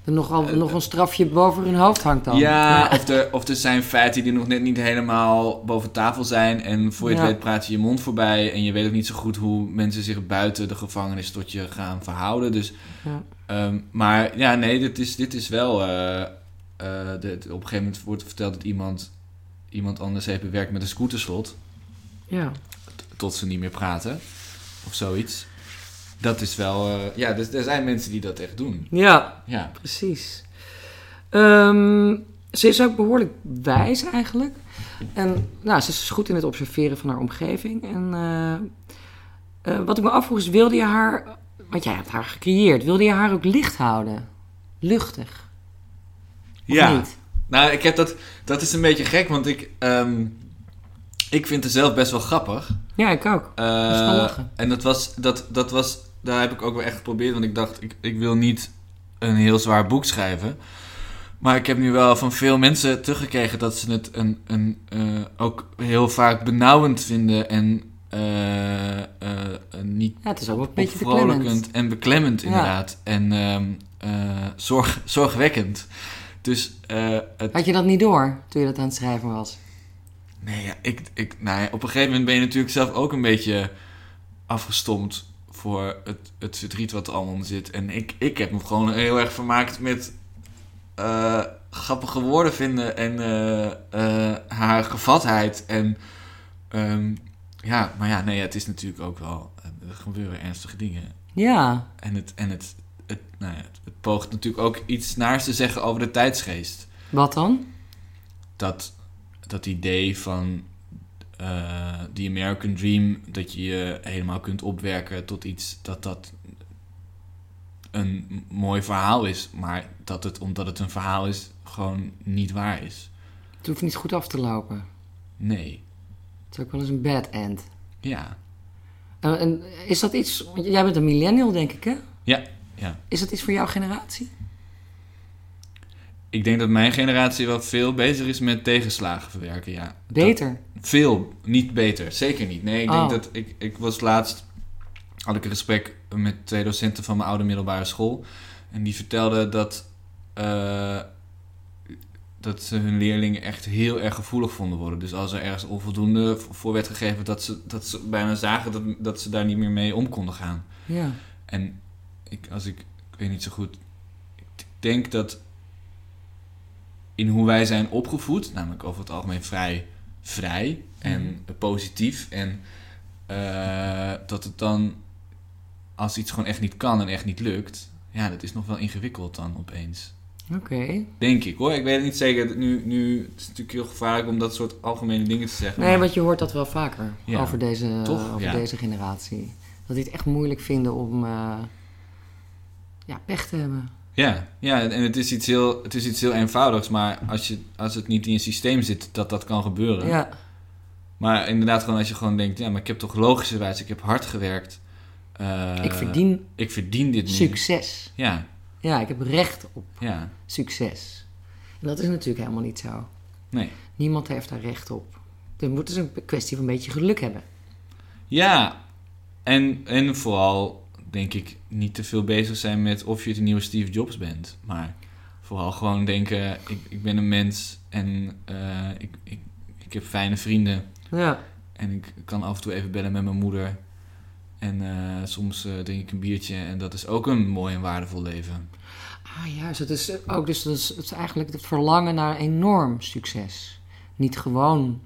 Er nogal, nog een strafje boven hun hoofd hangt dan. ja, Of, er, of er zijn feiten die nog net niet helemaal boven tafel zijn... en voor je het Ja. weet praat je je mond voorbij... en je weet ook niet zo goed hoe mensen zich buiten de gevangenis... tot je gaan verhouden. Dus Ja. Ehm, maar ja, nee, dit is, dit is wel. eh, eh, de, op een gegeven moment wordt verteld dat iemand, iemand anders heeft bewerkt met een scooterslot. ja. Tot ze niet meer praten. Of zoiets. Dat is wel. eh, ja, dus er zijn mensen die dat echt doen. ja. Ja. Precies. Ehm, ze is ook behoorlijk wijs eigenlijk. En nou, ze is goed in het observeren van haar omgeving. En eh, eh, wat ik me afvroeg is, wilde je haar... Want jij hebt haar gecreëerd. Wilde je haar ook licht houden? Luchtig? Of ja. niet? Nou, ik heb dat. Dat is een beetje gek, want ik. ehm, ik vind het zelf best wel grappig. Ja, ik ook. Eh, en dat was, dat, dat was, daar heb ik ook wel echt geprobeerd, want ik dacht, ik, ik wil niet een heel zwaar boek schrijven. Maar ik heb nu wel van veel mensen teruggekregen dat ze het een, een, eh, ook heel vaak benauwend vinden en eh, niet Ja, het is ook wel een beetje beklemmend. en beklemmend Ja. inderdaad. En ehm, eh, zorg, zorgwekkend. Dus het, Had je dat niet door toen je dat aan het schrijven was? Nee, ja, ik, ik, nou ja, op een gegeven moment ben je natuurlijk zelf ook een beetje afgestomd voor het, het verdriet wat er allemaal zit. En ik, ik heb me gewoon heel erg vermaakt met eh, grappige woorden vinden en eh, eh, haar gevatheid. En ehm, ja, maar ja, nee, het is natuurlijk ook wel, er gebeuren ernstige dingen. Ja, En het, en het, het, nou ja, het, het poogt natuurlijk ook iets naars te zeggen over de tijdsgeest wat dan? dat, dat idee van eh die American Dream, dat je je helemaal kunt opwerken tot iets dat dat een mooi verhaal is, maar dat het, omdat het een verhaal is, gewoon niet waar is. Het hoeft niet goed af te lopen. Nee. Het is ook wel eens een bad end. Ja. En, en is dat iets... Want jij bent een millennial, denk ik, hè? Ja, ja. Is dat iets voor jouw generatie? Ik denk dat mijn generatie wel veel bezig is met tegenslagen verwerken, ja. Beter. Veel, niet beter. Zeker niet. Nee, ik Oh. denk dat ik, ik was laatst, had ik een gesprek met twee docenten van mijn oude middelbare school. En die vertelden dat, eh, dat ze hun leerlingen echt heel erg gevoelig vonden worden. Dus als er ergens onvoldoende voor werd gegeven, dat ze, dat ze bijna zagen dat, dat ze daar niet meer mee om konden gaan. Ja. En ik, als ik, ik weet niet zo goed, ik denk dat in hoe wij zijn opgevoed, namelijk over het algemeen vrij vrij en positief, en eh, dat het dan, als iets gewoon echt niet kan en echt niet lukt, ja, dat is nog wel ingewikkeld dan opeens. Oké. Denk ik hoor, ik weet het niet zeker. Nu, nu het is natuurlijk heel gevaarlijk om dat soort algemene dingen te zeggen. Nee, maar- want je hoort dat wel vaker Ja. over, deze, Toch? over Ja. deze generatie. Dat die het echt moeilijk vinden om eh, ja, pech te hebben. Ja, ja, en het is iets heel, het is iets heel eenvoudigs, maar als, je, als het niet in je systeem zit dat dat kan gebeuren, Ja, Maar inderdaad, gewoon als je gewoon denkt, ja, maar ik heb toch logischerwijs, ik heb hard gewerkt. Eh, ik verdien ik verdien dit nu. succes. Ja, Ja, ik heb recht op ja. succes. En dat is natuurlijk helemaal niet zo. Nee. Niemand heeft daar recht op. Het moet dus een kwestie van een beetje geluk hebben. Ja, en, en vooral denk ik niet te veel bezig zijn met of je de nieuwe Steve Jobs bent. Maar vooral gewoon denken, ik, ik ben een mens en eh, ik, ik, ik heb fijne vrienden. Ja, En ik kan af en toe even bellen met mijn moeder. En eh, soms eh, drink ik een biertje en dat is ook een mooi en waardevol leven. ah, juist. Het is ook dus het is, het is eigenlijk het verlangen naar enorm succes. Niet gewoon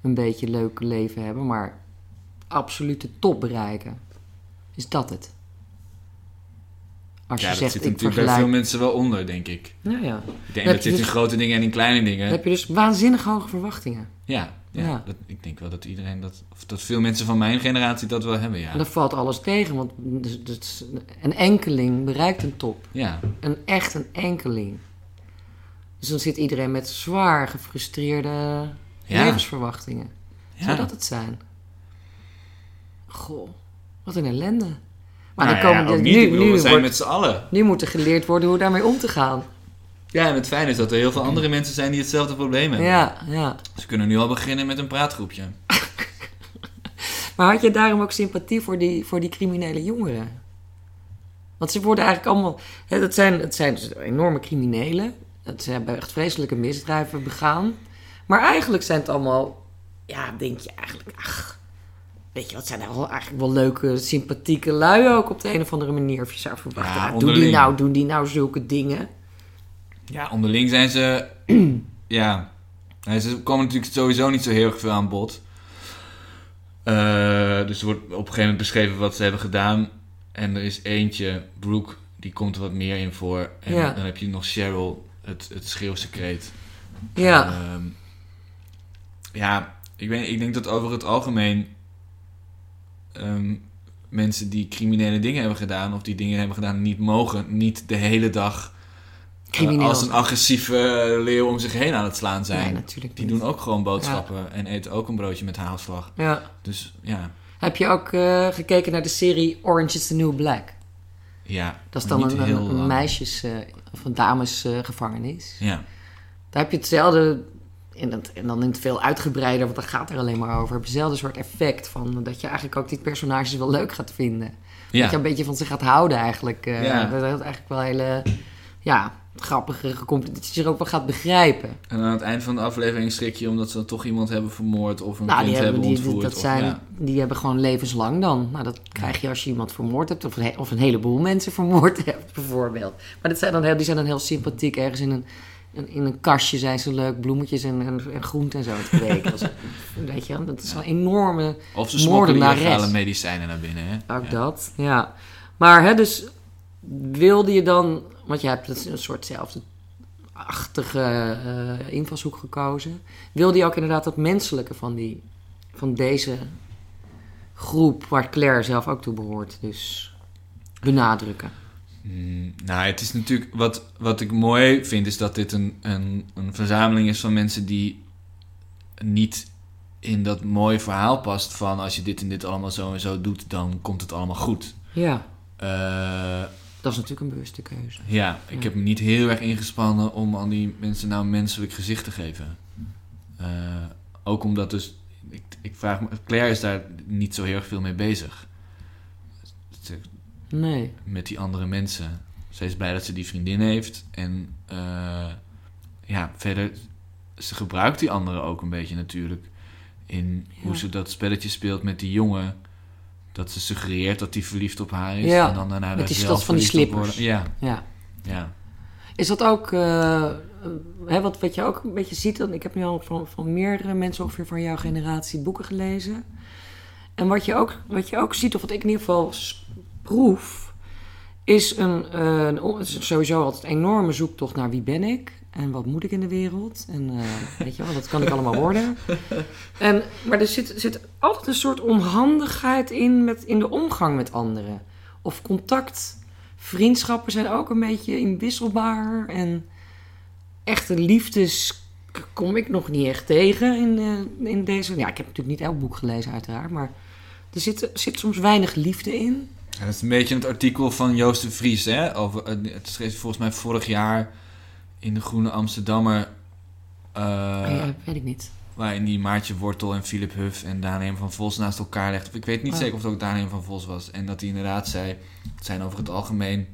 een beetje leuk leven hebben, maar absolute top bereiken. Is dat het? Als ja, je zegt, zit ik natuurlijk bij veel mensen wel onder, denk ik. Nou ja. Ik denk dat zit dus- in grote dingen en in kleine dingen. Dan heb je dus waanzinnig hoge verwachtingen. Ja, ja, Ja. Dat, ik denk wel dat iedereen dat, of dat veel mensen van mijn generatie dat wel hebben, ja. En dan valt alles tegen, want dus- dus een enkeling bereikt een top. Ja, Een echt een enkeling. Dus dan zit iedereen met zwaar gefrustreerde Ja. levensverwachtingen. Zou ja. dat het zijn? Goh, wat een ellende. Maar Nou dan komen ja, de- nu, bedoel, nu, we zijn wordt- met z'n allen. nu moet er geleerd worden hoe daarmee om te gaan. Ja, en het fijne is dat er heel veel andere mensen zijn die hetzelfde probleem hebben. Ja, ja. Ze kunnen nu al beginnen met een praatgroepje. Maar had je daarom ook sympathie voor die, voor die criminele jongeren? Want ze worden eigenlijk allemaal... Hè, dat zijn, het zijn dus enorme criminelen. Dat ze hebben echt vreselijke misdrijven begaan. Maar eigenlijk zijn het allemaal... Ja, denk je eigenlijk... Ach, weet je, wat zijn er wel eigenlijk wel leuke, sympathieke lui ook op de een of andere manier. Of je zou verwachten, Ja, doen, die nou, doen die nou zulke dingen? Ja, onderling zijn ze... ja, ze komen natuurlijk sowieso niet zo heel erg veel aan bod. Eh, dus er wordt op een gegeven moment beschreven wat ze hebben gedaan. En er is eentje, Brooke, die komt er wat meer in voor. En Ja. dan heb je nog Cheryl, het, het schreeuwsecreet. Ja, Ehm, ja, ik, weet, ik denk dat over het algemeen ehm, mensen die criminele dingen hebben gedaan, of die dingen hebben gedaan niet mogen, niet de hele dag eh, als een agressieve leeuw om zich heen aan het slaan zijn. Nee, die niet. doen ook gewoon boodschappen en eten ook een broodje met haalslag. Ja. Dus ja, Heb je ook eh, gekeken naar de serie Orange is the New Black? ja. Dat is dan een, meisjes- eh, of een damesgevangenis. Ja, Daar heb je hetzelfde, het, en dan in het veel uitgebreider, want daar gaat er alleen maar over. Heb hetzelfde soort effect van dat je eigenlijk ook die personages wel leuk gaat vinden. ja. Dat je een beetje van ze gaat houden eigenlijk. eh, Ja. Dat is eigenlijk wel hele, ja, grappige. Dat je ze ook wel gaat begrijpen. En aan het eind van de aflevering schrik je omdat ze dan toch iemand hebben vermoord of een Nou, kind die hebben, die, ontvoerd. dat of- zijn, ja. die hebben gewoon levenslang dan. Nou, dat krijg je als je iemand vermoord hebt. Of een, of een heleboel mensen vermoord hebt, bijvoorbeeld. Maar dat zijn dan heel, die zijn dan heel sympathiek. Ergens in een, in, een kastje zijn ze leuk bloemetjes en, en, en groenten en zo te kweken. Weet je, dat is een enorme... Of ze smokkelen illegale medicijnen naar binnen, hè? Ook Ja. dat, ja. Maar hè, dus wilde je dan... Want je hebt dus een soortzelfde achtige eh, invalshoek gekozen. Wilde je ook inderdaad dat menselijke van, die, van deze groep... waar Claire zelf ook toe behoort, dus benadrukken? Mm, nou, het is natuurlijk... Wat, wat ik mooi vind, is dat dit een, een, een verzameling is van mensen die niet in dat mooie verhaal past van... als je dit en dit allemaal zo en zo doet, dan komt het allemaal goed. Ja, Eh, dat is natuurlijk een bewuste keuze. ja, ik Ja. heb me niet heel erg ingespannen om aan die mensen nou een menselijk gezicht te geven. Eh, ook omdat dus... Ik, ik vraag me... Claire is daar niet zo heel erg veel mee bezig. Nee, met die andere mensen. Ze is blij dat ze die vriendin heeft. En eh, ja, verder, ze gebruikt die anderen ook een beetje natuurlijk. In hoe ze dat spelletje speelt met die jongen. Dat ze suggereert dat hij verliefd op haar is. Ja, en dan daarna met die slot van die slippers. Ja, ja. ja. Is dat ook, eh, hè, wat, wat je ook een beetje ziet, ik heb nu al van, van meerdere mensen ongeveer van jouw generatie boeken gelezen. En wat je ook, wat je ook ziet, of wat ik in ieder geval proef, is een, eh, sowieso altijd een enorme zoektocht naar wie ben ik en wat moet ik in de wereld. En eh, weet je wel, dat kan ik allemaal worden. En, maar er zit, zit altijd een soort onhandigheid in, met, in de omgang met anderen. Of contact. Vriendschappen zijn ook een beetje inwisselbaar. En echte kom ik nog niet echt tegen in, eh, in deze... Ja, ik heb natuurlijk niet elk boek gelezen uiteraard, maar er zit, zit soms weinig liefde in. Ja, dat is een beetje het artikel van Joost de Vries, hè? Over, eh, het schreef volgens mij vorig jaar in de Groene Amsterdammer. eh, ja, weet ik niet. Waarin die Maartje Wortel en Philip Huff en Daan van Vos naast elkaar legt. Ik weet niet Oh. zeker of het ook Daan van Vos was. En dat hij inderdaad zei, het zijn over het algemeen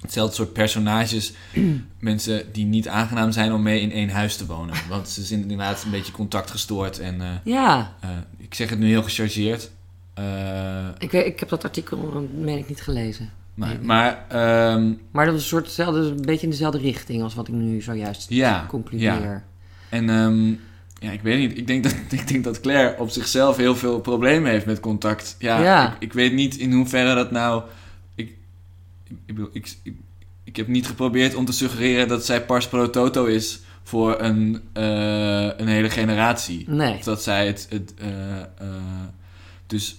hetzelfde soort personages. mensen die niet aangenaam zijn om mee in één huis te wonen. Want ze zijn inderdaad een beetje contactgestoord. En eh, Ja, eh, ik zeg het nu heel gechargeerd. Eh, ik, weet, ik heb dat artikel, meen ik, niet gelezen. maar Nee. maar ehm, Maar dat is een soort een beetje in dezelfde richting als wat ik nu zojuist Ja, concludeer. En ehm, ja, ik weet niet. Ik denk, dat, ik denk dat Claire op zichzelf heel veel problemen heeft met contact. Ja, Ja. Ik, ik weet niet in hoeverre dat nou. Ik, ik, ik, bedoel, ik, ik, ik heb niet geprobeerd om te suggereren dat zij pars pro toto is voor een, eh, een hele generatie. Nee. Of dat zij het. het eh, dus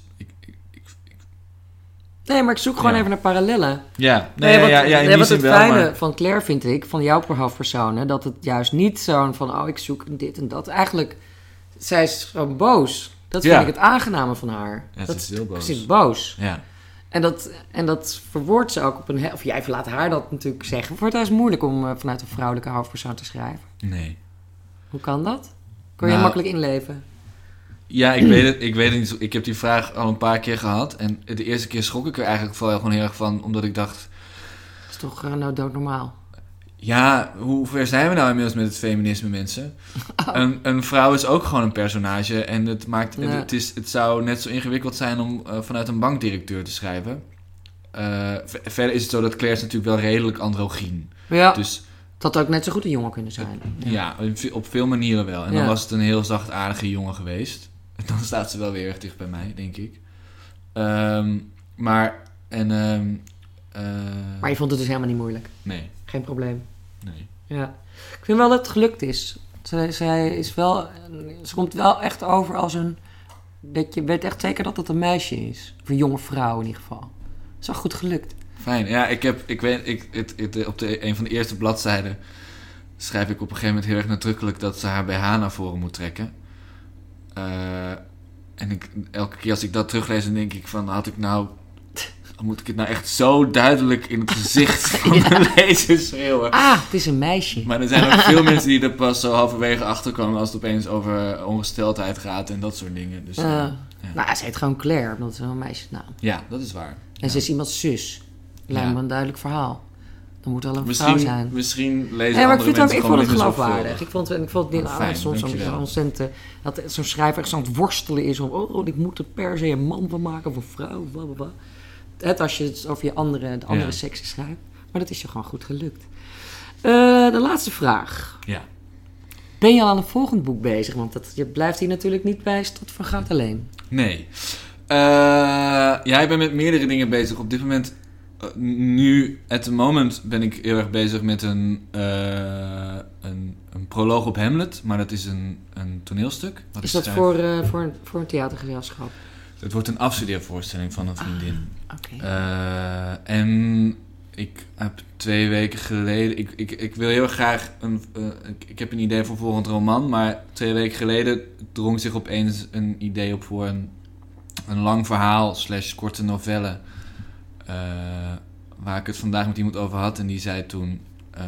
Nee, maar ik zoek gewoon Ja. even naar parallellen. ja, Nee, ja, ja, in nee, die wat het wel. fijne Maar, van Claire vind ik, van jouw hoofdpersonen, dat het juist niet zo'n van, oh, ik zoek dit en dat. Eigenlijk, zij is gewoon boos. Dat vind Ja. ik het aangename van haar. Ja, dat, is heel boos. Ze is boos. ja. En dat, en dat verwoordt ze ook op een... Of jij laat haar dat natuurlijk zeggen. Voor het is moeilijk om eh, vanuit een vrouwelijke hoofdpersoon te schrijven. Nee. Hoe kan dat? Kun je Nou, makkelijk inleven? Ja, ik weet het. Ik weet het niet. zo- Ik heb die vraag al een paar keer gehad. En de eerste keer schrok ik er eigenlijk vooral gewoon heel erg van. Omdat ik dacht... Dat is toch eh, nou doodnormaal? Ja, hoe ver zijn we nou inmiddels met het feminisme, mensen? Een, een vrouw is ook gewoon een personage. En het, maakt, het, is, het zou net zo ingewikkeld zijn om eh, vanuit een bankdirecteur te schrijven. Eh, ver- verder is het zo dat Claire is natuurlijk wel redelijk androgyn. Ja, Dus dat had ook net zo goed een jongen kunnen zijn. ja, op veel manieren wel. En dan was het een heel zachtaardige jongen geweest. Dan staat ze wel weer erg dicht bij mij, denk ik. Ehm, maar, en... ehm, eh, Maar je vond het dus helemaal niet moeilijk. Nee, Geen probleem. nee. Ja. Ik vind wel dat het gelukt is. Zij, zij is wel... Ze komt wel echt over als een... Dat je weet echt zeker dat het een meisje is. Of een jonge vrouw in ieder geval. Het is wel goed gelukt. Fijn. Ja, ik heb, ik weet, ik, het, het, op de, een van de eerste bladzijden schrijf ik op een gegeven moment heel erg nadrukkelijk dat ze haar BH naar voren moet trekken. Eh, en ik, elke keer als ik dat teruglees, dan denk ik van, had ik nou, moet ik het nou echt zo duidelijk in het gezicht van de lezer schreeuwen? Ah, het is een meisje. Maar er zijn ook veel mensen die er pas zo halverwege achter komen als het opeens over ongesteldheid gaat en dat soort dingen. Dus Eh, eh, ja. Nou, ze heet gewoon Claire, omdat het wel een meisjesnaam. ja, dat is waar. En ze is iemands zus. Lijkt Ja. me een duidelijk verhaal. Dan moet wel een vrouw Misschien, zijn. misschien lezen Nee, maar ik, andere vind het ook, ik vond het niet geloofwaardig. Ik vond, en ik vond het Oh, oh, fijn, soms zo'n ontzettend... eh, Dat zo'n schrijver echt zo aan het worstelen is om... Oh, ik moet er per se een man van maken of een vrouw. Het als je het over je andere, de andere Ja. seksen schrijft. Maar dat is je gewoon goed gelukt. Eh, de laatste vraag. Ja. Ben je al aan een volgend boek bezig? Want dat, je blijft hier natuurlijk niet bij Stad van Goud alleen. Nee. Eh, ja, ik ben met meerdere dingen bezig. Op dit moment, nu, at the moment, ben ik heel erg bezig met een, eh, een, een proloog op Hamlet. Maar dat is een, een toneelstuk. wat Is dat schrijf. voor, eh, voor, een, voor een theatergezelschap? Het wordt een afstudeervoorstelling van een vriendin. Oké. Eh, en ik heb twee weken geleden. Ik, ik, ik wil heel erg graag. Een, eh, ik, ik heb een idee voor een volgend roman. Maar twee weken geleden drong zich opeens een idee op voor een, een lang verhaal. slash korte novelle. Eh, waar ik het vandaag met iemand over had. En die zei toen: eh,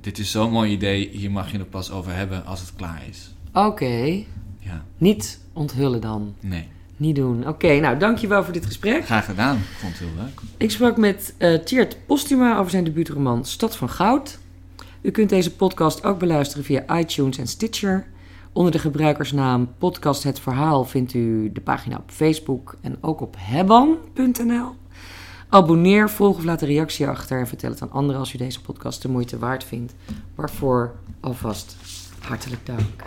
Dit is zo'n mooi idee. Hier mag je het pas over hebben als het klaar is. Oké. Ja, Niet onthullen dan. nee. Niet doen. Oké, nou dankjewel voor dit gesprek. Graag gedaan. Ik vond het heel leuk. Ik sprak met eh Tjeerd Postuma over zijn debuutroman Stad van Goud. U kunt deze podcast ook beluisteren via iTunes en Stitcher. Onder de gebruikersnaam Podcast Het Verhaal vindt u de pagina op Facebook en ook op hebban.nl. Abonneer, volg of laat een reactie achter en vertel het aan anderen als u deze podcast de moeite waard vindt. Waarvoor alvast hartelijk dank.